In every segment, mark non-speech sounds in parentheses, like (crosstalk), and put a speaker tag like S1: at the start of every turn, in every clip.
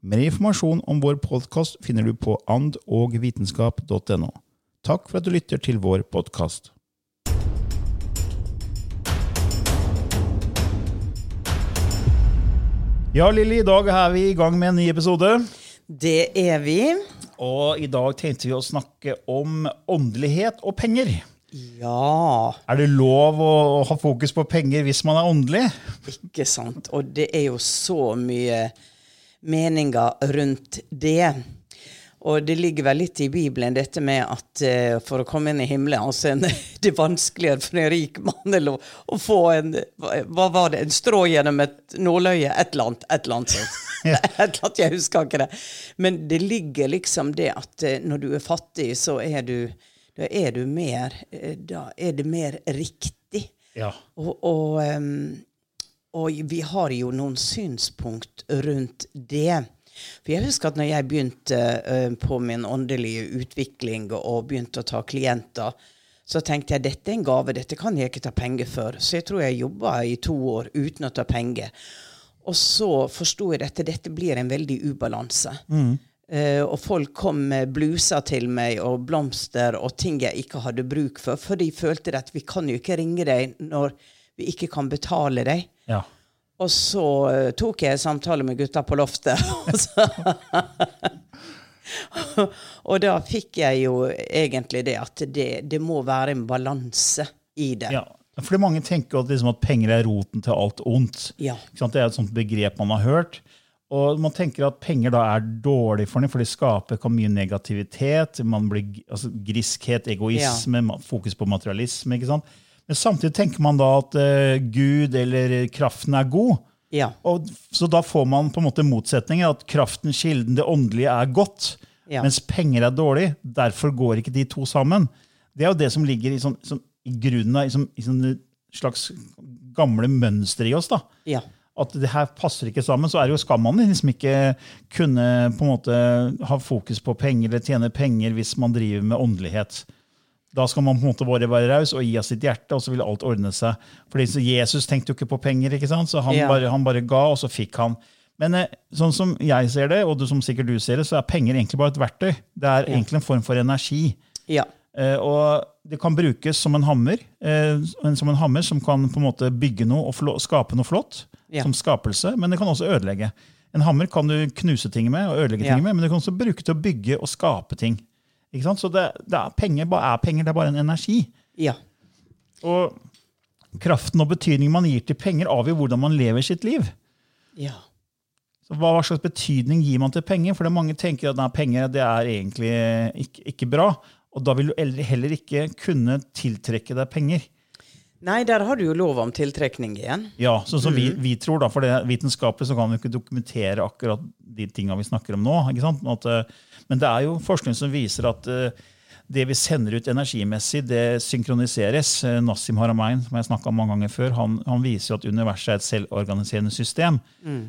S1: Mer informasjon om vår podkast finner du på andogvitenskap.no. Takk for at du lytter til vår podkast. Ja, Lilly, i dag er vi i gang med en ny episode.
S2: Det er vi.
S1: Og i dag tenkte vi å snakke om åndelighet og penger.
S2: Ja,
S1: Er det lov å ha fokus på penger hvis man er åndelig?
S2: ikke sant. Og det er jo så mye meninger rundt det. Og det ligger vel litt i Bibelen dette med at uh, for å komme inn i himmelen altså en, (laughs) Det er vanskeligere for en rik mann eller å, å få en Hva var det? En strå gjennom et nåløye? Et eller annet. Et eller annet sånt. (laughs) (laughs) Et eller annet, Jeg husker ikke det. Men det ligger liksom det at uh, når du er fattig, så er du Da er du mer uh, Da er det mer riktig.
S1: Ja.
S2: Og, og, ehm, og vi har jo noen synspunkt rundt det. For jeg husker at når jeg begynte eh, på min åndelige utvikling og begynte å ta klienter, så tenkte jeg dette er en gave, dette kan jeg ikke ta penger for. Så jeg tror jeg jobba i to år uten å ta penger. Og så forsto jeg dette, dette blir en veldig ubalanse. Eh, og folk kom med bluser til meg og blomster og ting jeg ikke hadde bruk for, for de følte at vi kan jo ikke ringe deg når vi ikke kan betale deg.
S1: ja.
S2: Og så eh, tok jeg samtale med gutta på loftet. (laughs) og så- (laughs) og da fikk jeg jo egentlig det at det, det må være en balanse i det.
S1: Ja, fordi mange tenker at, liksom at penger er roten til alt ondt.
S2: Ja.
S1: Det er et sånt begrep man har hørt. Og man tenker at penger da er dårlig for dem, for det skaper mye negativitet. Man blir, altså, griskhet, egoisme, ja. fokus på materialisme. ikke sant? Men samtidig tenker man da at uh, Gud eller kraften er god.
S2: Ja.
S1: Og, så da får man på en måte motsetninger. At kraften, kilden, det åndelige er godt,
S2: Ja.
S1: mens penger er dårlig. Derfor går ikke de to sammen. Det er jo det som ligger i, sånn, sånn, i grunnen av i sånn, i sånne slags gamle mønster i oss. da.
S2: Ja.
S1: At det her passer ikke sammen, så er det jo skam man liksom ikke kunne på en måte ha fokus på penger eller tjene penger hvis man driver med åndelighet. Da skal man på en måte bare være raus og gi av sitt hjerte, og så vil alt ordne seg. Fordi så Jesus tenkte jo ikke på penger, ikke sant? så han,
S2: Ja.
S1: bare, han bare ga, og så fikk han. Men eh, sånn som jeg ser det, og du, som sikkert du ser det, så er penger egentlig bare et verktøy. Det er egentlig en form for energi.
S2: Ja.
S1: Eh, og det kan brukes som en hammer, eh, som en hammer som kan på en måte bygge noe og skape noe flott,
S2: Ja.
S1: som skapelse, men det kan også ødelegge. En hammer kan du knuse ting med og ødelegge
S2: Ja.
S1: ting med, men du kan også bruke til å bygge og skape ting. Så det, det er penger, bare er penger, det er bare en energi.
S2: Ja.
S1: Og kraften og betydningen man gir til penger, avgjør hvordan man lever sitt liv.
S2: Ja.
S1: Så hva, hva slags betydning gir man til penger? For det mange tenker at nei, penger det er egentlig ikke, ikke bra. Og da vil du heller- heller ikke kunne tiltrekke deg penger.
S2: Nei, der har du jo lov om tiltrekning igjen.
S1: Ja, sånn som vi, vi tror, da, for det vitenskapelig så kan vi ikke dokumentere akkurat de tinga vi snakker om nå. ikke sant? At, eh, men det er jo forskning som viser at eh, det vi sender ut energimessig, det synkroniseres. Eh, Nassim Haramein, som jeg om mange ganger før, han, han viser jo at universet er et selvorganiserende system.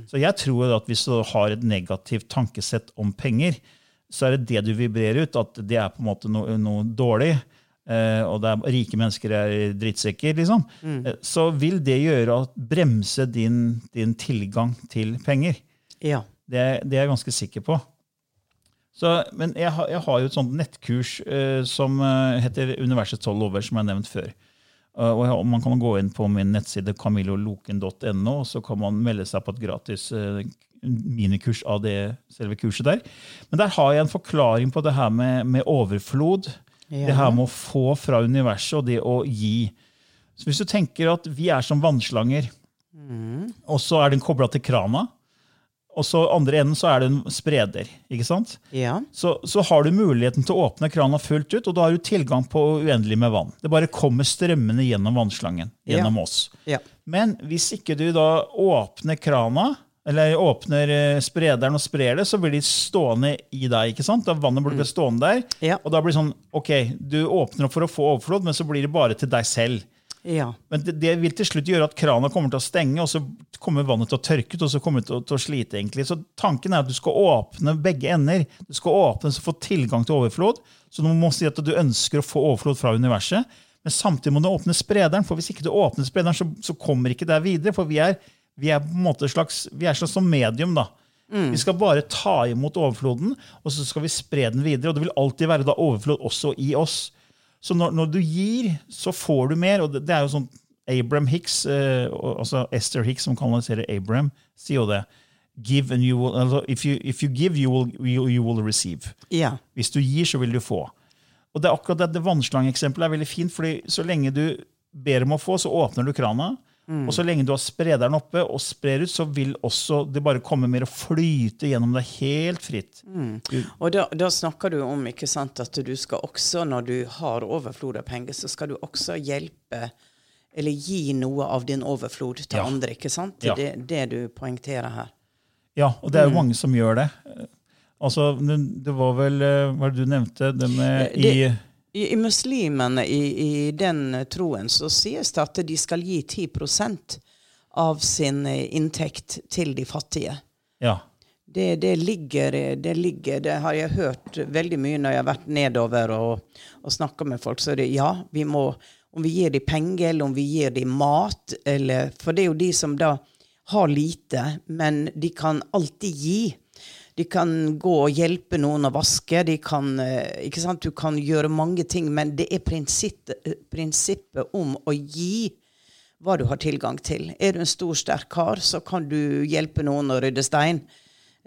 S1: Så jeg tror at hvis du har et negativt tankesett om penger, så er det det du vibrerer ut, at det er på en måte noe, noe dårlig. eh, og det er, rike mennesker er drittsekker, liksom, eh, så vil det gjøre at bremse din, din tilgang til penger.
S2: Ja.
S1: Det, det er jeg ganske sikker på. Så, men jeg, har- jeg har jo et sånt nettkurs eh, som eh, heter Universets tolv lover, som jeg har nevnt før. Uh, og jeg, man kan gå inn på min nettside camilloloken.no, og så kan man melde seg på et gratis eh, minikurs av det selve kurset der. Men der har jeg en forklaring på det her med, med overflod.
S2: Ja.
S1: Det her med å få fra universet og det å gi. Så hvis du tenker at vi er som vannslanger, og så er den kobla til krana, og så andre enden så er det en spreder. ikke sant?
S2: Ja.
S1: Så, så har du muligheten til å åpne krana fullt ut, og da har du tilgang på uendelig med vann. Det bare kommer strømmende gjennom vannslangen, gjennom
S2: Ja.
S1: oss.
S2: Ja.
S1: Men hvis ikke du da åpner krana, eller åpner eh, sprederen og sprer det, så blir de stående i deg. ikke sant? Da Vannet blir stående der. Og da blir det sånn, ok, du åpner opp for å få overflod, men så blir det bare til deg selv.
S2: Ja.
S1: Men det, det vil til slutt gjøre at krana kommer til å stenge, og så kommer vannet til å tørke ut, og så kommer det til å, til å slite. egentlig. Så tanken er at du skal åpne begge ender. Du skal åpne så få tilgang til overflod. Så du må si at du ønsker å få overflod fra universet. Men samtidig må du åpne sprederen, for hvis ikke du åpner sprederen, så, så kommer ikke det videre. For vi er, vi er på en måte slags, vi er slags som medium. da. Vi skal bare ta imot overfloden, og så skal vi spre den videre. Og det vil alltid være da overflod også i oss. Så når, når du gir, så får du mer. og Det, det er jo sånn Abraham Hicks, eh, altså Esther Hicks, som kanaliserer Abraham, sier jo det. Give and you will, altså, if, you, if you give, you will, you, you will receive.
S2: Ja.
S1: Hvis du gir, så vil du få. Og det er akkurat det, det vannslangeeksempelet er veldig fint, fordi så lenge du ber om å få, så åpner du krana. Og så lenge du har sprederen oppe og sprer ut, så vil også det bare komme mer og flyte gjennom deg helt fritt. Mm.
S2: Og da, da snakker du om ikke sant, at du skal også, når du har overflod av penger, så skal du også hjelpe eller gi noe av din overflod til
S1: Ja.
S2: andre. ikke sant?
S1: Ja.
S2: Det er det du poengterer her.
S1: Ja, og det er jo mange som gjør det. Altså, det det var vel eh, Hva var det du nevnte? Det med
S2: Det- I, i muslimene, i, i den troen, så sies det at de skal gi 10% av sin eh, inntekt til de fattige.
S1: Ja.
S2: Det, det, ligger, det ligger Det har jeg hørt veldig mye når jeg har vært nedover og, og snakka med folk. Så er det ja, vi må Om vi gir dem penger, eller om vi gir dem mat, eller For det er jo de som da har lite, men de kan alltid gi. De kan gå og hjelpe noen å vaske. De kan, eh, ikke sant? Du kan gjøre mange ting, men det er prinsippet, prinsippet om å gi hva du har tilgang til. Er du en stor, sterk kar, så kan du hjelpe noen å rydde stein.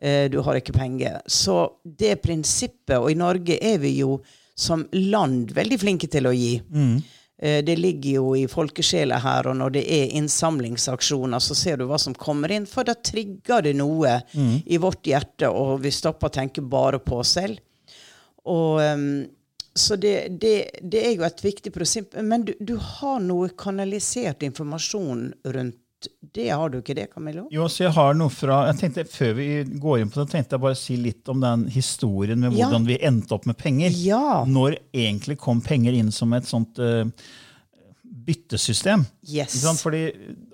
S2: Eh, Du har ikke penger. Så det prinsippet, og i Norge er vi jo som land veldig flinke til å gi. Eh, Det ligger jo i folkesjela her, og når det er innsamlingsaksjoner, så ser du hva som kommer inn, for da trigger det noe i vårt hjerte, og vi stopper å tenke bare på oss selv. Og, ehm, så det, det, det er jo et viktig prinsipp. Men du, du har noe kanalisert informasjon rundt det, har du ikke det, Camillo?
S1: Jo, så jeg har noe fra, jeg tenkte Før vi går inn på det, tenkte jeg bare si litt om den historien med
S2: Ja.
S1: hvordan vi endte opp med penger.
S2: Ja.
S1: Når egentlig kom penger inn som et sånt uh, byttesystem.
S2: Yes.
S1: Fordi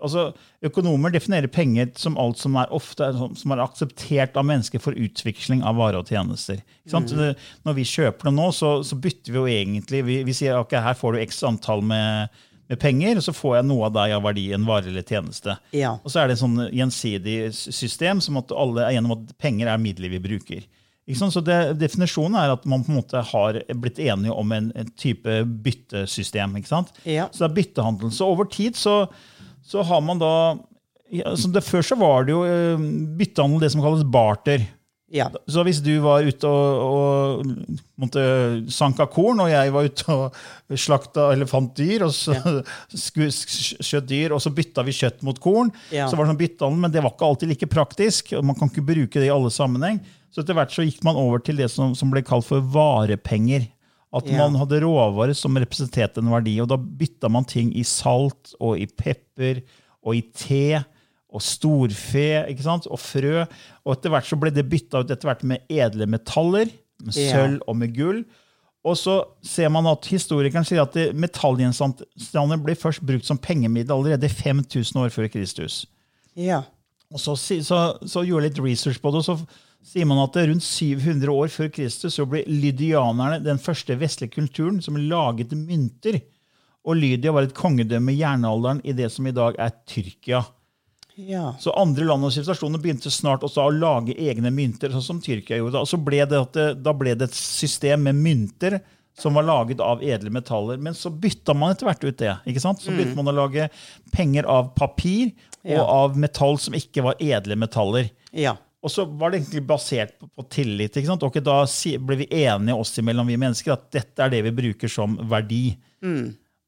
S1: altså, Økonomer definerer penger som alt som er ofte sånn- som er akseptert av mennesker for utveksling av varer og tjenester.
S2: Mm.
S1: Når vi kjøper det nå, så, så bytter vi jo egentlig Vi, vi sier ok, her får du x antall med, med penger, og så får jeg noe av deg av verdi, en vare eller tjeneste.
S2: Ja.
S1: Og så er det et sånn gjensidig system som at alle gjennom at penger er midler vi bruker. Så det, Definisjonen er at man på en måte har blitt enige om en, en type byttesystem. ikke sant?
S2: Ja.
S1: Så det er byttehandel. Så over tid så, så har man da ja, så det, Før så var det jo eh, byttehandel det som kalles barter.
S2: Ja.
S1: Så hvis du var ute og, og måtte sanka korn, og jeg var ute og slakta eller fant dyr, og så ja. (laughs) skjøt dyr, og så bytta vi kjøtt mot korn,
S2: Ja.
S1: så var det sånn byttehandel, men det var ikke alltid like praktisk. og Man kan ikke bruke det i alle sammenheng. Så etter hvert så gikk man over til det som, som ble kalt for varepenger. At man hadde råvarer som representerte en verdi, og da bytta man ting i salt og i pepper og i te og storfe ikke sant? og frø. Og etter hvert så ble det bytta ut etter hvert med edle metaller, med sølv og med gull. Og så ser man at Historikeren sier at metallgjenstander ble først brukt som pengemiddel allerede 5000 år før Kristus.
S2: Ja.
S1: Og så, så, så gjorde jeg litt research på det, og så sier man at rundt 700 år før Kristus så ble lydianerne den første vestlige kulturen som laget mynter. Og Lydia var et kongedømme i jernalderen i det som i dag er Tyrkia.
S2: Ja.
S1: Så andre land og sivilisasjoner begynte snart også å lage egne mynter, sånn som Tyrkia gjorde. Og så ble det at det, da ble det et system med mynter som var laget av edle metaller. Men så bytta man etter hvert ut det. ikke sant? Så begynte man å lage penger av papir og
S2: Ja.
S1: av metall som ikke var edle metaller.
S2: Ja.
S1: Og så var det egentlig basert på, på tillit. ikke sant? Og da ble vi enige oss imellom, vi mennesker, at dette er det vi bruker som verdi.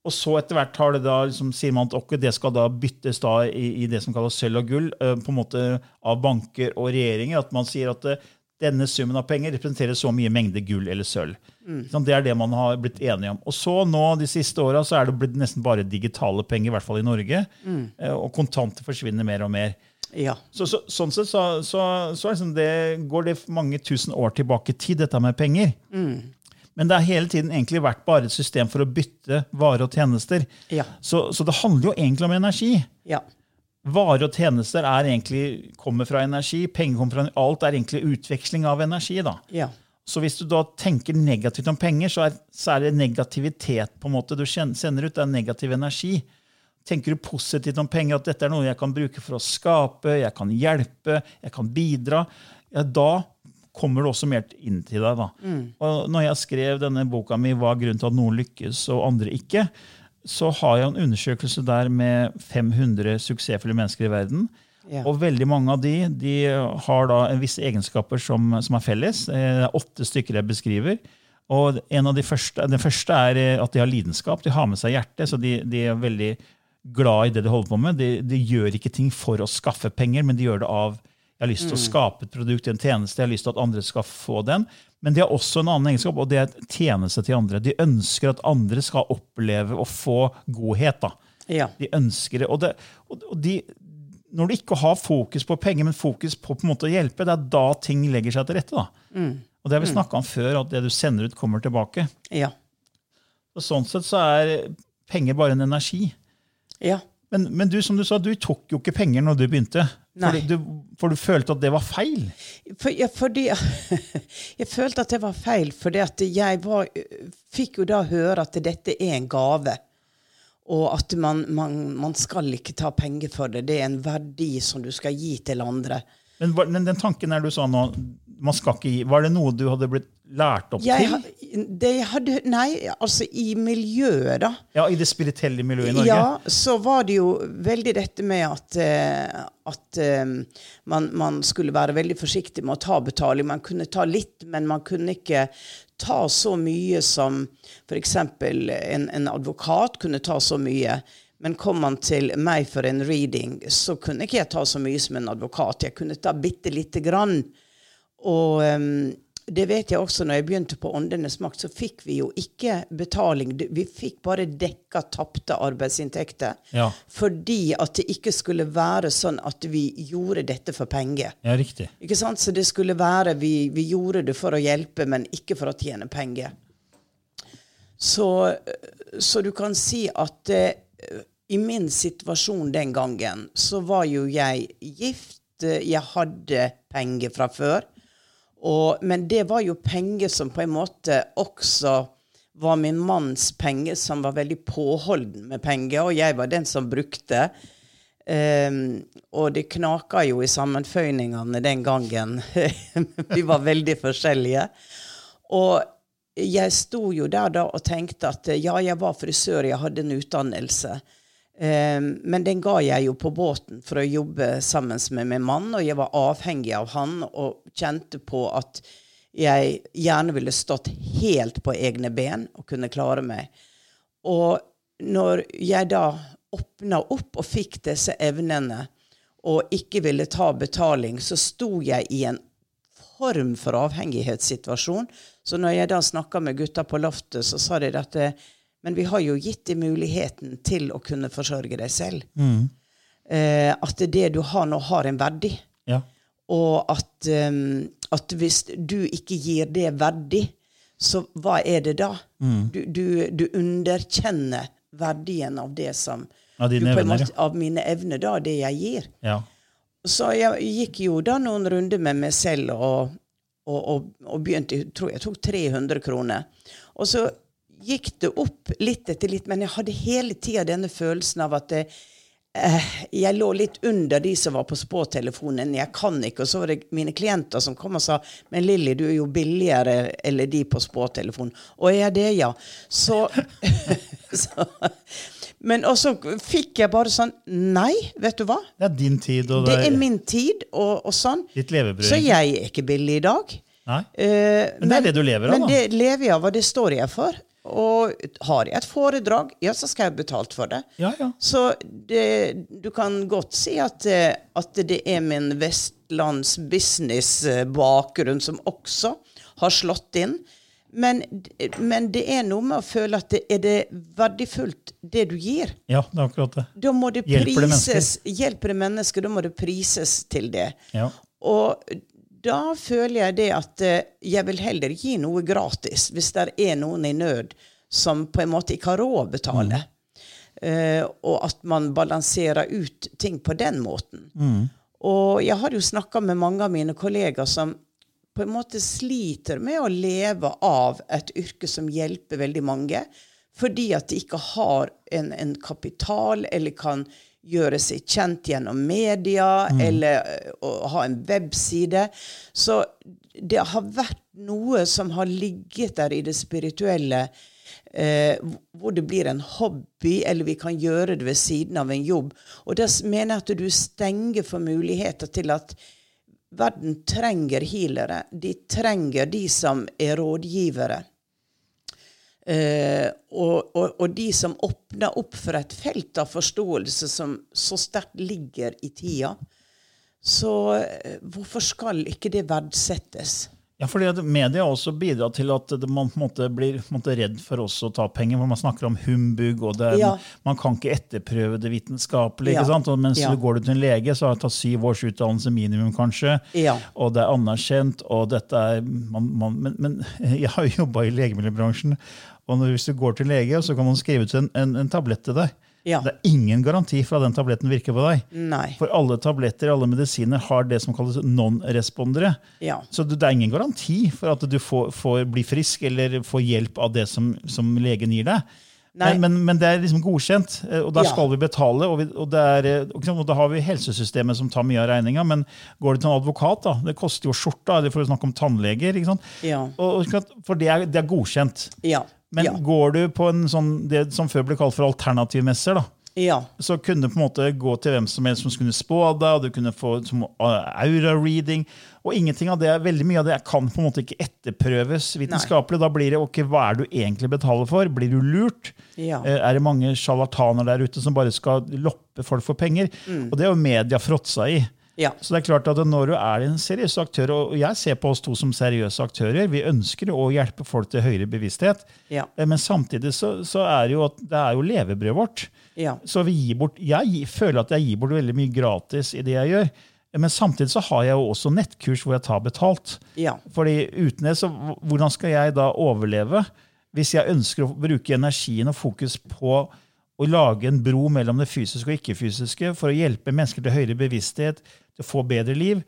S1: Og så etter hvert har det da, liksom, sier man at ok, det skal da byttes da i, i det som kalles sølv og gull, uh, på en måte av banker og regjeringer. At man sier at uh, denne summen av penger representerer så mye mengde gull eller sølv. Sånn, det er det man har blitt enige om. Og så nå de siste åra så er det blitt nesten bare digitale penger, i hvert fall i Norge. eh, Og kontanter forsvinner mer og mer.
S2: Ja.
S1: Så, så, sånn sett så, så, så liksom det, går det mange tusen år tilbake i tid, dette med penger. Men det har hele tiden egentlig vært bare et system for å bytte varer og tjenester.
S2: Ja.
S1: Så, så det handler jo egentlig om energi.
S2: Ja.
S1: Varer og tjenester er egentlig, kommer fra energi. Penger kommer fra Alt er egentlig utveksling av energi. da.
S2: Ja.
S1: Så hvis du da tenker negativt om penger, så er, så er det negativitet på en måte du sender ut. Det er negativ energi. Tenker du positivt om penger, at dette er noe jeg kan bruke for å skape, jeg kan hjelpe, jeg kan bidra, ja, da kommer det også mer inn til deg. da. Og når jeg skrev denne boka mi 'Hva er grunnen til at noen lykkes og andre ikke', så har jeg en undersøkelse der med 500 suksessfulle mennesker i verden.
S2: Ja.
S1: Og veldig mange av de, de har da visse egenskaper som, som er felles. Eh, Det er åtte stykker jeg beskriver. Og en av de første, Den første er eh, at de har lidenskap. De har med seg hjertet, så de, de er veldig glad i det de holder på med. De, de gjør ikke ting for å skaffe penger, men de gjør det av jeg har lyst til å skape et produkt, en tjeneste, jeg har lyst til at andre skal få den. Men de har også en annen egenskap, og det er tjeneste til andre. De ønsker at andre skal oppleve å få godhet. da.
S2: Ja.
S1: De ønsker det. Og, det, og og de, når du ikke har fokus på penger, men fokus på, på en måte å hjelpe, det er da ting legger seg til rette. da. Og det har vi snakka om før, at det du sender ut, kommer tilbake.
S2: Ja.
S1: Og sånn sett så er penger bare en energi.
S2: Ja.
S1: Men, men du som du sa, du tok jo ikke penger når du begynte. For du, for du følte at det var feil.
S2: For, ja, fordi (laughs) Jeg følte at det var feil, fordi at jeg var, fikk jo da høre at dette er en gave. Og at man, man, man skal ikke ta penger for det. Det er en verdi som du skal gi til andre.
S1: Men var- den, tanken der du sa nå, man skal ikke gi, var det noe du hadde blitt lært opp
S2: Jeg,
S1: til?
S2: det hadde, nei, altså i miljøet, da.
S1: Ja, I det spirituelle miljøet i Norge?
S2: Ja, så var det jo veldig dette med at, eh, at eh, man, man skulle være veldig forsiktig med å ta betaling. Man kunne ta litt, men man kunne ikke ta så mye som f.eks. En, en advokat kunne ta så mye. Men kom man til meg for en reading, så kunne ikke jeg ta så mye som en advokat. Jeg kunne ta bitte lite grann. Og um, det vet jeg også når jeg begynte på Åndenes makt, så fikk vi jo ikke betaling. Vi fikk bare dekka tapte arbeidsinntekter.
S1: Ja.
S2: Fordi at det ikke skulle være sånn at vi gjorde dette for penger.
S1: Ja, riktig.
S2: Ikke sant? Så det skulle være vi, vi gjorde det for å hjelpe, men ikke for å tjene penger. Så, så du kan si at eh, i min situasjon den gangen, så var jo jeg gift. eh, Jeg hadde penger fra før. Og, men det var jo penger som på en måte også var min manns penger, som var veldig påholden med penger, og jeg var den som brukte. Um, og det knaka jo i sammenføyningene den gangen. (laughs) Vi var veldig forskjellige. Og jeg sto jo der da og tenkte at ja, jeg var frisør, jeg hadde en utdannelse. Ehm, men den ga jeg jo på båten for å jobbe sammen med min mann, og jeg var avhengig av han og kjente på at jeg gjerne ville stått helt på egne ben og kunne klare meg. Og når jeg da åpna opp og fikk disse evnene, og ikke ville ta betaling, så sto jeg i en form for avhengighetssituasjon. Så når jeg da snakka med gutta på loftet, så sa de at eh, men vi har jo gitt dem muligheten til å kunne forsørge deg selv. Eh, at det du har nå, har en verdi.
S1: Ja.
S2: Og at, um, at hvis du ikke gir det verdi, så hva er det da? Du, du, du underkjenner verdien av det som
S1: Av
S2: måte, Av mine evner, da, det jeg gir.
S1: ja.
S2: Så jeg gikk jo da noen runder med meg selv og, og, og, og begynte Jeg tror jeg tok 300 kroner. Og så gikk det opp litt etter litt, men jeg hadde hele tida denne følelsen av at det, eh, jeg lå litt under de som var på spåtelefonen. Jeg kan ikke. Og så var det mine klienter som kom og sa Men Lilly, du er jo billigere eller de på spåtelefonen. Og jeg er det, ja. Så, (laughs) så Men også fikk jeg bare sånn Nei, vet du hva?
S1: Det er din tid,
S2: Det er min tid, og, og sånn.
S1: ditt levebrød.
S2: Så jeg er ikke billig i dag.
S1: Nei?
S2: Eh,
S1: Men det er det du lever av,
S2: Men
S1: da.
S2: det lever jeg av, og det står jeg for. Og har jeg et foredrag, ja, så skal jeg ha betalt for det.
S1: Ja, ja.
S2: Så det, du kan godt si at, eh, at det er min vestlands business-bakgrunn som også har slått inn. Men, men det er noe med å føle at det er det verdifullt, det du gir.
S1: Ja, det er akkurat det.
S2: Da må det
S1: Hjelper det
S2: prises. Hjelper det mennesker, da må det prises til det.
S1: Ja.
S2: Og da føler jeg det at eh, jeg vil heller gi noe gratis hvis det er noen i nød som på en måte ikke har råd å betale. Eh, og at man balanserer ut ting på den måten. Og jeg har jo snakka med mange av mine kollegaer som på en måte sliter med å leve av et yrke som hjelper veldig mange, fordi at de ikke har en, en kapital eller kan gjøre seg kjent gjennom media eller eh, å ha en webside. Så det har vært noe som har ligget der i det spirituelle, eh, hvor det blir en hobby, eller vi kan gjøre det ved siden av en jobb. Og da mener jeg at du stenger for muligheter til at verden trenger healere. De trenger de som er rådgivere. Eh, og, og, og de som åpner opp for et felt av forståelse som så sterkt ligger i tida. Så eh, hvorfor skal ikke det verdsettes?
S1: Ja, fordi at Media har også bidratt til at man måte blir måte redd for også å ta penger. hvor Man snakker om humbug, og det
S2: Ja.
S1: man kan ikke etterprøve det vitenskapelig.
S2: Ja.
S1: mens
S2: Ja.
S1: du går til en lege, så har det tatt syv års utdannelse minimum, kanskje. Og det er anerkjent. og dette er, man, man, men, men (laughs) jeg har jo jobba i legemiddelbransjen. og når, Hvis du går til lege, så kan man skrive ut en, en, en tablett til deg.
S2: Ja.
S1: Det er ingen garanti for at den tabletten virker på deg.
S2: Nei.
S1: For alle tabletter alle medisiner har det som kalles non-respondere.
S2: Ja.
S1: Så det er ingen garanti for at du får, får bli frisk eller får hjelp av det som, som legen gir deg. Men, men, men det er liksom godkjent, eh, og da
S2: Ja.
S1: skal vi betale. Og, vi, og, det er, eh, og da har vi helsesystemet som tar mye av regninga. Men går det til en advokat, da, det koster jo skjorta, eller for å snakke om tannleger.
S2: Ja.
S1: Og, for det er, det er godkjent.
S2: Ja.
S1: Men
S2: ja.
S1: går du på en sånn, det som før ble kalt for alternativmesser, da,
S2: ja.
S1: så kunne du på en måte gå til hvem som helst som skulle spå deg, og du kunne få aura-reading. Og ingenting av det, veldig mye av det kan på en måte ikke etterprøves vitenskapelig. Da blir det ok, hva er du egentlig betaler for? Blir du lurt?
S2: Ja.
S1: Eh, Er det mange sjarlataner der ute som bare skal loppe folk for penger? Og det er jo media fråtsa i.
S2: Ja.
S1: Så det er klart at når du er en seriøs aktør, og jeg ser på oss to som seriøse aktører, vi ønsker å hjelpe folk til høyere bevissthet,
S2: Ja.
S1: Eh, men samtidig så, så er det jo at det er jo levebrødet vårt.
S2: Ja.
S1: Så vi gir bort, jeg føler at jeg gir bort veldig mye gratis i det jeg gjør. Men samtidig så har jeg jo også nettkurs hvor jeg tar betalt.
S2: Ja.
S1: Fordi uten det, så hvordan skal jeg da overleve hvis jeg ønsker å bruke energien og fokus på å lage en bro mellom det fysiske og ikke-fysiske for å hjelpe mennesker til høyere bevissthet, til å få bedre liv?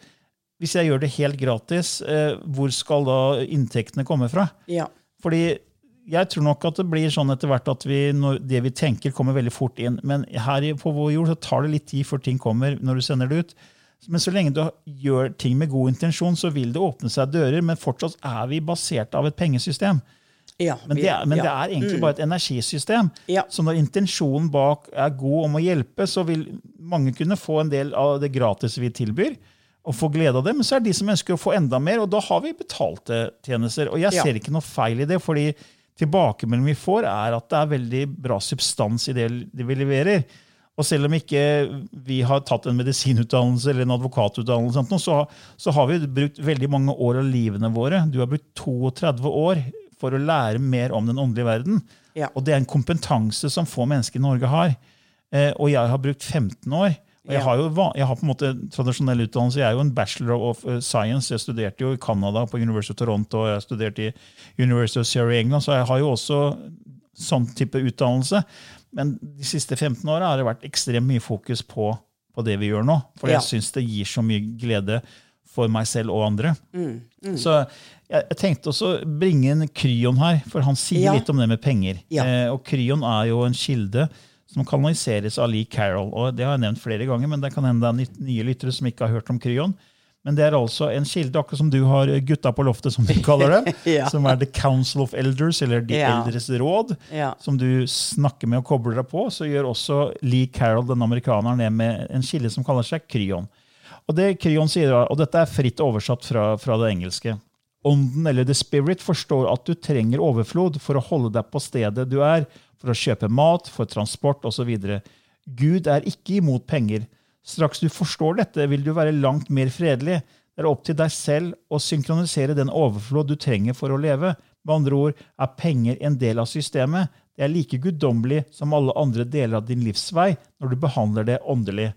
S1: Hvis jeg gjør det helt gratis, eh, hvor skal da inntektene komme fra?
S2: Ja.
S1: Fordi jeg tror nok at det blir sånn etter hvert at vi, når det vi tenker, kommer veldig fort inn. Men her på vår jord så tar det litt tid før ting kommer når du sender det ut. Men så lenge du gjør ting med god intensjon, så vil det åpne seg dører. Men fortsatt er vi basert av et pengesystem.
S2: Ja.
S1: Men det er, men det er egentlig bare et energisystem.
S2: Ja.
S1: Så når intensjonen bak er god om å hjelpe, så vil mange kunne få en del av det gratis vi tilbyr. Og få glede av det, Men så er det de som ønsker å få enda mer, og da har vi betalte tjenester. Og jeg
S2: Ja.
S1: ser ikke noe feil i det, fordi tilbakemeldingen vi får, er at det er veldig bra substans i det vi leverer. Og selv om ikke vi har tatt en medisinutdannelse eller en advokatutdannelse, så har vi brukt veldig mange år av livene våre. Du har brukt 32 år for å lære mer om den åndelige verden.
S2: Ja.
S1: Og det er en kompetanse som få mennesker i Norge har. Eh, og jeg har brukt 15 år. Og jeg
S2: Ja.
S1: har jo jeg har på en måte tradisjonell utdannelse. Jeg er jo en bachelor of eh, science. Jeg studerte jo i Canada på University of Toronto og jeg studerte i University of Surrey i England, så jeg har jo også sånn type utdannelse. Men de siste 15 åra har det vært ekstremt mye fokus på på det vi gjør nå. For
S2: Ja.
S1: jeg syns det gir så mye glede for meg selv og andre.
S2: Mm,
S1: Så jeg, jeg tenkte også å bringe inn Kryon her, for han sier
S2: Ja.
S1: litt om det med penger.
S2: Ja.
S1: Eh, og Kryon er jo en kilde som kanaliseres av Lee Carroll. og Det har jeg nevnt flere ganger, men det kan hende det er nye lyttere som ikke har hørt om Kryon. Men det er altså en kilde, akkurat som du har gutta på loftet, som du kaller det. (laughs)
S2: Ja.
S1: Som er The Council of Elders, eller De eldres råd. Som du snakker med og kobler deg på. Så gjør også Lee Carroll, den amerikaneren, det med en kilde som kaller seg Kryon. Og det Kryon sier, og dette er fritt oversatt fra, fra det engelske. Ånden, eller the spirit, forstår at du trenger overflod for å holde deg på stedet du er, for å kjøpe mat, for transport osv. Gud er ikke imot penger. Straks du forstår dette, vil du være langt mer fredelig. Det er opp til deg selv å synkronisere den overflod du trenger for å leve. Med andre ord er penger en del av systemet. Det er like guddommelig som alle andre deler av din livsvei når du behandler det åndelig.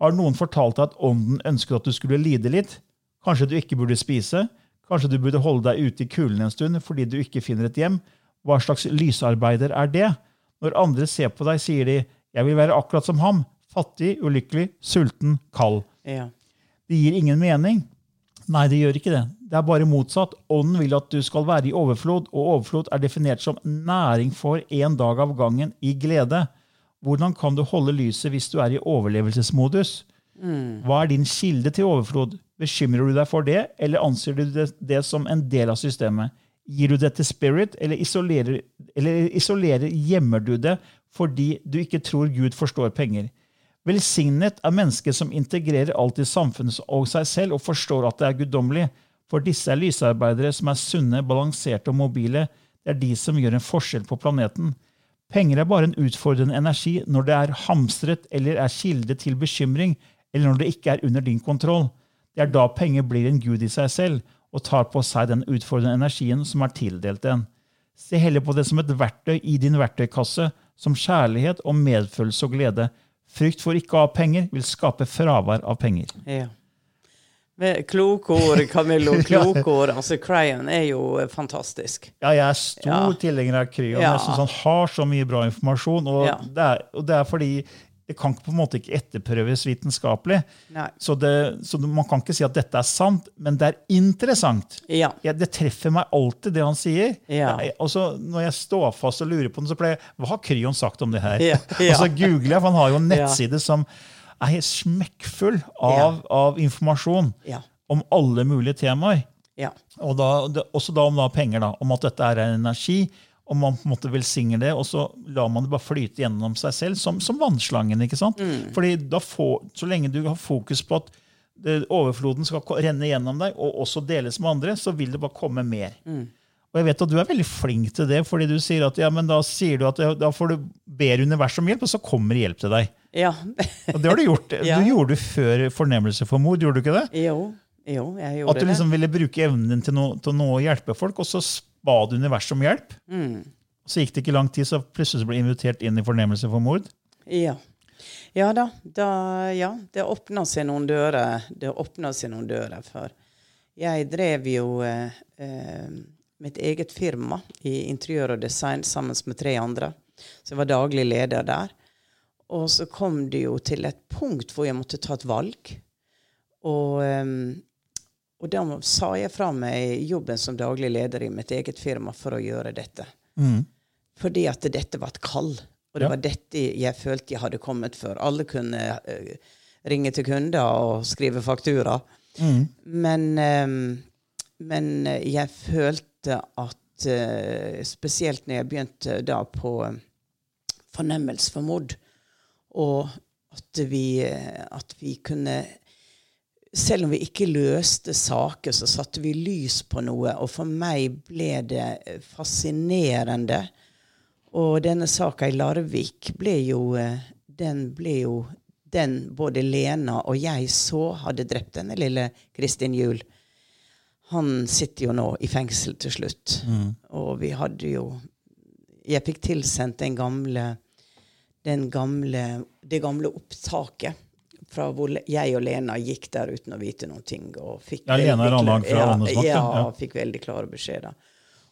S1: Har noen fortalt deg at ånden ønsket at du skulle lide litt? Kanskje du ikke burde spise? Kanskje du burde holde deg ute i kulden en stund fordi du ikke finner et hjem? Hva slags lysarbeider er det? Når andre ser på deg, sier de 'jeg vil være akkurat som ham'. Fattig, ulykkelig, sulten, kald.
S2: Ja.
S1: Det gir ingen mening. Nei, det gjør ikke det. Det er bare motsatt. Ånden vil at du skal være i overflod, og overflod er definert som næring for en dag av gangen i glede. Hvordan kan du holde lyset hvis du er i overlevelsesmodus? Hva er din kilde til overflod? Bekymrer du deg for det, eller anser du det, det som en del av systemet? Gir du det til spirit, eller isolerer, eller isolerer gjemmer du det fordi du ikke tror Gud forstår penger? Velsignet er mennesket som integrerer alt i samfunnet og seg selv og forstår at det er guddommelig. For disse er lysarbeidere som er sunne, balanserte og mobile. Det er de som gjør en forskjell på planeten. Penger er bare en utfordrende energi når det er hamstret eller er kilde til bekymring, eller når det ikke er under din kontroll. Det er da penger blir en gud i seg selv og tar på seg den utfordrende energien som er tildelt den. Se heller på det som et verktøy i din verktøykasse, som kjærlighet og medfølelse og glede. Frykt for ikke å ha penger vil skape fravær av penger.
S2: ja. Men Kloke ord, Camillo. (laughs) Kloke ord. Altså, Crayon er jo eh, fantastisk.
S1: Ja, jeg er stor
S2: Ja.
S1: tilhenger av Kryon.
S2: Ja.
S1: Jeg syns han har så mye bra informasjon. Og,
S2: Ja.
S1: det, er, og det er fordi det kan på en måte ikke etterprøves vitenskapelig. Så, det, så man kan ikke si at dette er sant, men det er interessant.
S2: Ja.
S1: Jeg, det treffer meg alltid, det han sier.
S2: Ja.
S1: Jeg- og så Når jeg står fast og lurer på den, så pleier jeg Hva har Kryon sagt om det her? (laughs) Og så googler jeg, for han har jo en nettside som er helt smekkfull av, av informasjon
S2: Ja.
S1: om alle mulige temaer.
S2: Ja.
S1: Og da, det, også da om da penger, da, om at dette er en energi, om man på en måte velsigner det, og så lar man det bare flyte gjennom seg selv, som, som vannslangen. ikke sant? Fordi da får, Så lenge du har fokus på at det, overfloden skal renne gjennom deg, og også deles med andre, så vil det bare komme mer. Og jeg vet at du er veldig flink til det, fordi du sier at ja, men da sier du at ja, da får du ber universet om hjelp, og så kommer hjelp til deg.
S2: Ja.
S1: Og det har du gjort. (laughs)
S2: Ja.
S1: Gjorde det før fornemmelse for mord, gjorde du ikke det?
S2: jo. Jo, jeg
S1: At du liksom ville bruke evnen din til, no, til noe å hjelpe folk, og så ba du universet om hjelp.
S2: Mm.
S1: Så gikk det ikke lang tid, så plutselig ble du invitert inn i fornemmelse for mord.
S2: Ja. Ja da. da ja, det åpna seg noen dører. Det åpna seg noen dører. For jeg drev jo eh, eh, mitt eget firma i interiør og design sammen med tre andre. Så jeg var daglig leder der. Og så kom det jo til et punkt hvor jeg måtte ta et valg. Og, eh, og da sa jeg fra meg jobben som daglig leder i mitt eget firma for å gjøre dette. Fordi at dette var et kall. Og det
S1: Ja.
S2: var dette jeg følte jeg hadde kommet for. Alle kunne eh, ringe til kunder og skrive faktura. Men, eh, men jeg følte at eh, Spesielt når jeg begynte da på eh, fornemmelse for mord, og at vi, at vi kunne selv om vi ikke løste saker, så satte vi lys på noe. Og for meg ble det fascinerende. Og denne saka i Larvik ble jo Den ble jo den både Lena og jeg så hadde drept denne lille Kristin Juel. Han sitter jo nå i fengsel til slutt. Og vi hadde jo Jeg fikk tilsendt den gamle, gamle, det gamle opptaket fra hvor jeg og Lena gikk der uten å vite noen ting. Og fikk
S1: Ja, Lena
S2: er
S1: Randag fra Åndenes makt,
S2: ja,
S1: ja.
S2: Fikk veldig klare beskjeder.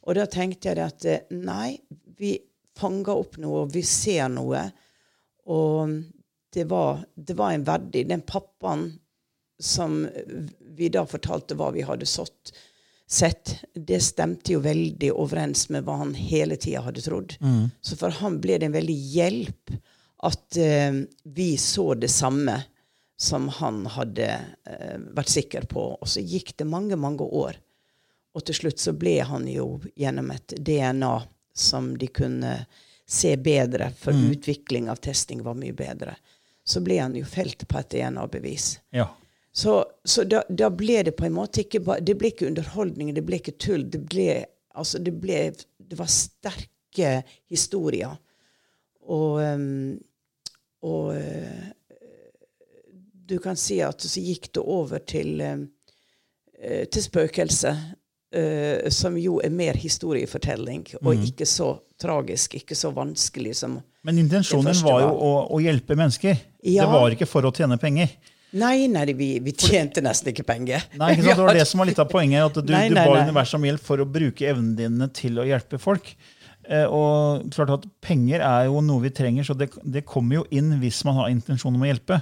S2: Og da tenkte jeg at eh, nei, vi fanger opp noe, vi ser noe. Og det var, det var en verdig Den pappaen som vi da fortalte hva vi hadde sått, sett, det stemte jo veldig overens med hva han hele tida hadde trodd. Så for han ble det en veldig hjelp at eh, vi så det samme som han hadde eh, vært sikker på. Og så gikk det mange, mange år. Og til slutt så ble han jo gjennom et DNA som de kunne se bedre, for utvikling av testing var mye bedre. Så ble han jo felt på et DNA-bevis.
S1: Ja.
S2: Så, så da, da ble det på en måte ikke Det ble ikke underholdning, det ble ikke tull. Det ble Altså, det ble Det var sterke historier. Og um, Og uh, du kan si at så gikk det over til uh, til spøkelse. som jo er mer historiefortelling, og ikke så tragisk, ikke så vanskelig som
S1: Men intensjonen var jo å, å hjelpe mennesker.
S2: Ja.
S1: Det var ikke for å tjene penger.
S2: Nei, nei, vi, vi tjente nesten ikke penger.
S1: Nei, ikke sant? Det var det som var litt av poenget. At du,
S2: Nei,
S1: du ba universet om hjelp for å bruke evnene dine til å hjelpe folk. Eh, og klart at Penger er jo noe vi trenger, så det, det kommer jo inn hvis man har intensjon om å hjelpe.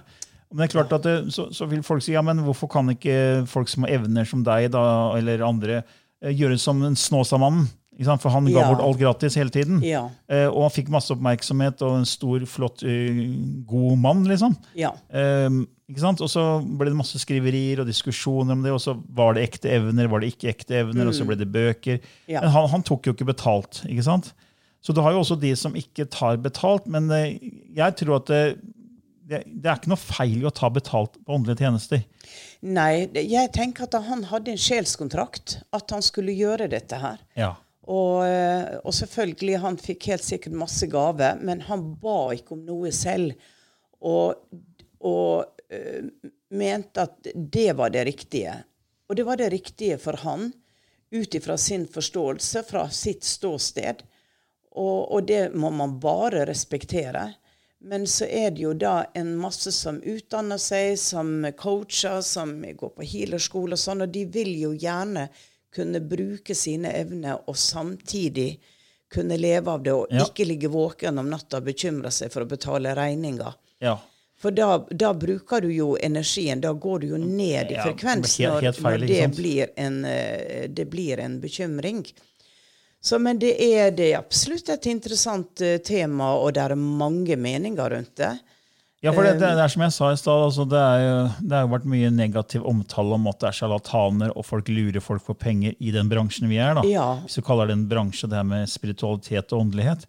S1: Men det er klart at det, så, så vil folk si ja, men hvorfor kan ikke folk som har evner som deg da, eller andre, eh, gjøre som en Snåsamannen? For han ga
S2: Ja.
S1: bort alt gratis hele tiden.
S2: Ja.
S1: Eh, og han fikk masse oppmerksomhet og en stor, flott, uh, god mann. liksom.
S2: Ja.
S1: Sant? Og så ble det masse skriverier og diskusjoner om det. Og så var det ekte evner, var det ikke ekte evner, og så ble det bøker.
S2: Ja.
S1: Men han, han tok jo ikke betalt. ikke sant? Så du har jo også de som ikke tar betalt. Men eh, jeg tror at det, det, det er ikke noe feil i å ta betalt på åndelige tjenester.
S2: Nei, jeg tenker at han hadde en sjelskontrakt. At han skulle gjøre dette her.
S1: Ja.
S2: Og, eh, og selvfølgelig, han fikk helt sikkert masse gave, men han ba ikke om noe selv. Og, og eh, mente at det var det riktige. Og det var det riktige for han, ut ifra sin forståelse, fra sitt ståsted. Og, og det må man bare respektere. Men så er det jo da en masse som utdanner seg, som coacher, som går på healerskole og sånn, og de vil jo gjerne kunne bruke sine evner og samtidig kunne leve av det, og
S1: Ja.
S2: ikke ligge våken om natta og bekymre seg for å betale regninger.
S1: ja.
S2: For da, da bruker du jo energien, da går du jo ned i
S1: Ja, helt- helt feil,
S2: når det, blir en, eh, det blir en bekymring. Så, men det er, det er absolutt et interessant eh, tema, og det er mange meninger rundt det.
S1: Ja, for det, det, det er som jeg sa i stad, altså det, det har vært mye negativ omtale om at det er sjarlataner og folk lurer folk for penger i den bransjen vi er. da.
S2: Ja.
S1: Hvis du kaller det en bransje, det her med spiritualitet og åndelighet.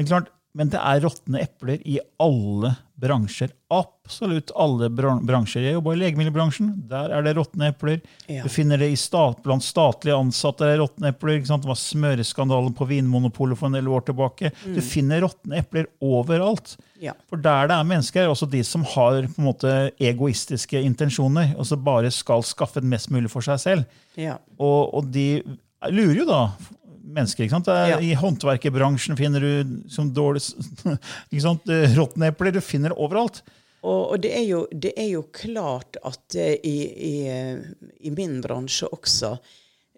S1: Men klart, men det er råtne epler i alle bransjer. Absolutt alle bransjer. Jeg jobber i legemiddelbransjen. Der er det råtne epler.
S2: Ja.
S1: Du finner det i stat, blant statlige ansatte. Det er råtne epler. Det var smøreskandalen på Vinmonopolet for en del år tilbake. Du finner råtne epler overalt.
S2: Ja.
S1: For der det er mennesker, er også de som har på en måte egoistiske intensjoner, og som bare skal skaffe mest mulig for seg selv.
S2: Ja.
S1: Og, og de lurer jo da mennesker. ikke sant?
S2: Ja.
S1: I håndverkerbransjen finner du som dårlig (laughs) ikke sant? råtnepler. Du finner det overalt.
S2: Og, og det, er jo, det er jo klart at eh, i, i, eh, i min bransje også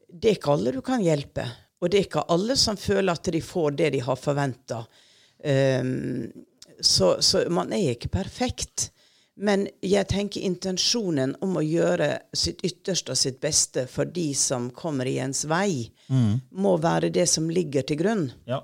S2: Det er ikke alle du kan hjelpe. Og det er ikke alle som føler at de får det de har forventa. så, så man er ikke perfekt. Men jeg tenker intensjonen om å gjøre sitt ytterste og sitt beste for de som kommer i ens vei, må være det som ligger til grunn.
S1: Ja.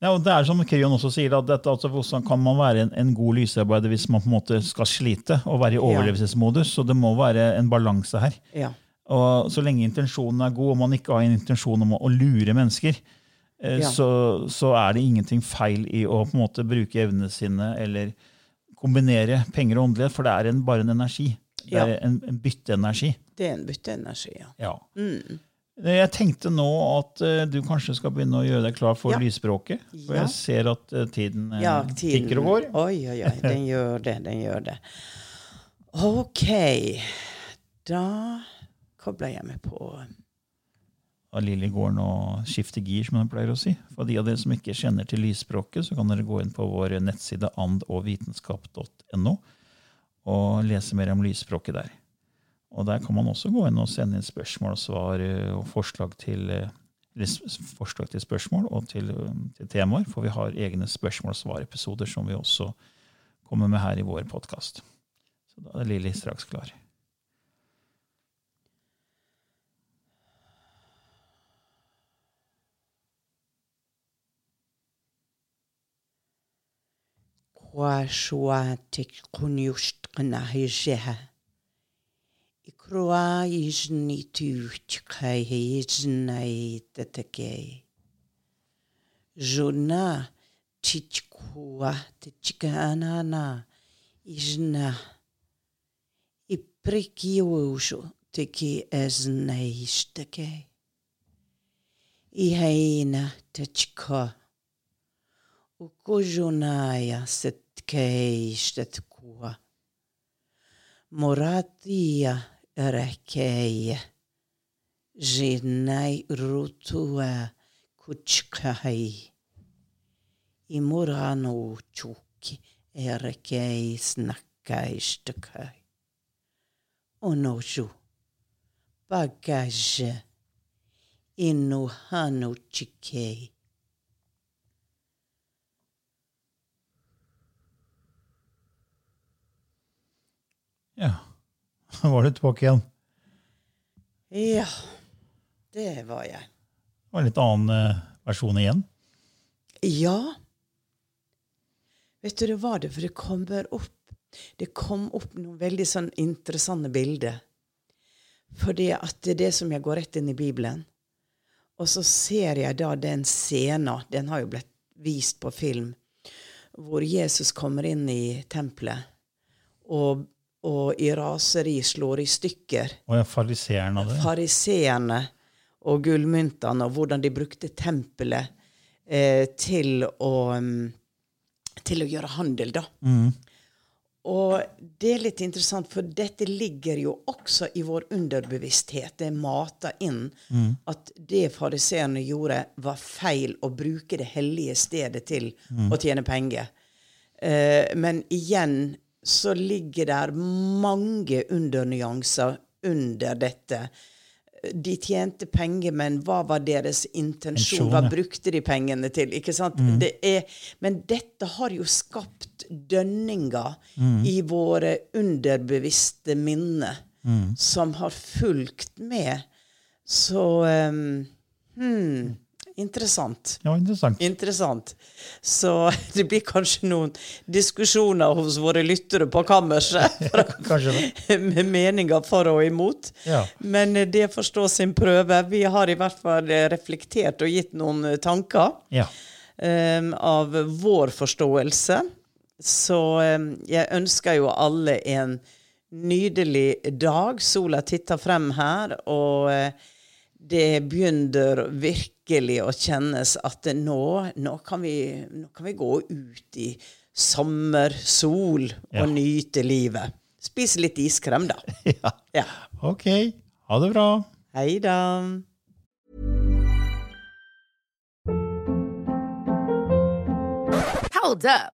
S1: Ja, og det er som Krion også sier, at dette, altså, hvordan kan man være en, en god lysarbeider hvis man på en måte skal slite og være i overlevelsesmodus? Så det må være en balanse her.
S2: Ja.
S1: Og så lenge intensjonen er god, og man ikke har en intensjon om å, å lure mennesker, eh,
S2: Ja.
S1: så, så er det ingenting feil i å på en måte bruke evnene sine eller kombinere penger og åndelighet, for det er en, bare en energi. Det er
S2: Ja.
S1: en, en bytteenergi.
S2: Det er en bytteenergi, ja.
S1: Ja. Mm. Jeg tenkte nå at uh, du kanskje skal begynne å gjøre deg klar for
S2: Ja.
S1: lysspråket. For jeg ser at uh, tiden, eh,
S2: Ja, tiden.
S1: tikker og går.
S2: Oi, oi, oi. (laughs) Den gjør det. Den gjør det. OK. Da kobler jeg meg på
S1: av Lillegården går nå skifte gir, som hun pleier å si. For de av dere som ikke kjenner til lysspråket, så kan dere gå inn på vår nettside andogvitenskap.no og lese mer om lysspråket der. Og der kan man også gå inn og sende inn spørsmål og svar eh, og forslag til, eh, forslag til spørsmål og til, eh, til temaer, for vi har egne spørsmål og svar-episoder som vi også kommer med her i vår podkast. Så da er Lilly straks klar.
S2: хуашуаатик куниуштқанарижиха икруаа ижнитиуутиқай хижнаитатакей жуна тичкуа тичкаанана ижна иприкиуужу тики эзнаиштакей иҳаина тичкоа tichka. Ukujonaya setkeishtetkua. Moratia erekei. Jinai rutua kuchkai. Imurano chuki erekei snakkaistekai. Onoju. Bagage. Inu hanu chikei.
S1: Ja, da (laughs) var du tilbake igjen.
S2: Ja, det var jeg.
S1: Det var en litt annen eh, versjon igjen.
S2: Ja. Vet du, det var det, for det kommer opp Det kom opp noen veldig sånn interessante bilder. Fordi at det er det som jeg går rett inn i Bibelen. Og så ser jeg da den scenen, den har jo blitt vist på film, hvor Jesus kommer inn i tempelet og, og i raseri slår i stykker
S1: Og ja, fariseerne av det.
S2: fariseerne og gullmyntene, og hvordan de brukte tempelet eh, til å mm, til å gjøre handel, da. Og det er litt interessant, for dette ligger jo også i vår underbevissthet. Det er mata inn at det fariseerne gjorde, var feil å bruke det hellige stedet til å tjene penger. Eh, men igjen så ligger der mange undernyanser under dette. De tjente penger, men hva var deres intensjon? Hva brukte de pengene til? Ikke sant? Det er, men dette har jo skapt dønninger i våre underbevisste minner som har fulgt med. Så um, hmm, Interessant.
S1: Ja, interessant.
S2: Interessant. Så (laughs) det blir kanskje noen diskusjoner hos våre lyttere på kammerset (laughs) (laughs) med meninger for og imot.
S1: Ja.
S2: Men eh, det får stå sin prøve. Vi har i hvert fall eh, reflektert og gitt noen eh, tanker
S1: Ja.
S2: um, av vår forståelse. Så um, jeg ønsker jo alle en nydelig dag. Sola titter frem her, og det begynner virkelig å kjennes at nå, nå, kan vi, nå kan vi gå ut i sommer, sol og
S1: Ja.
S2: nyte livet. Spise litt iskrem, da. (laughs)
S1: ja.
S2: Ja.
S1: Ok. Ha det bra.
S2: Hei da.
S3: Hold up.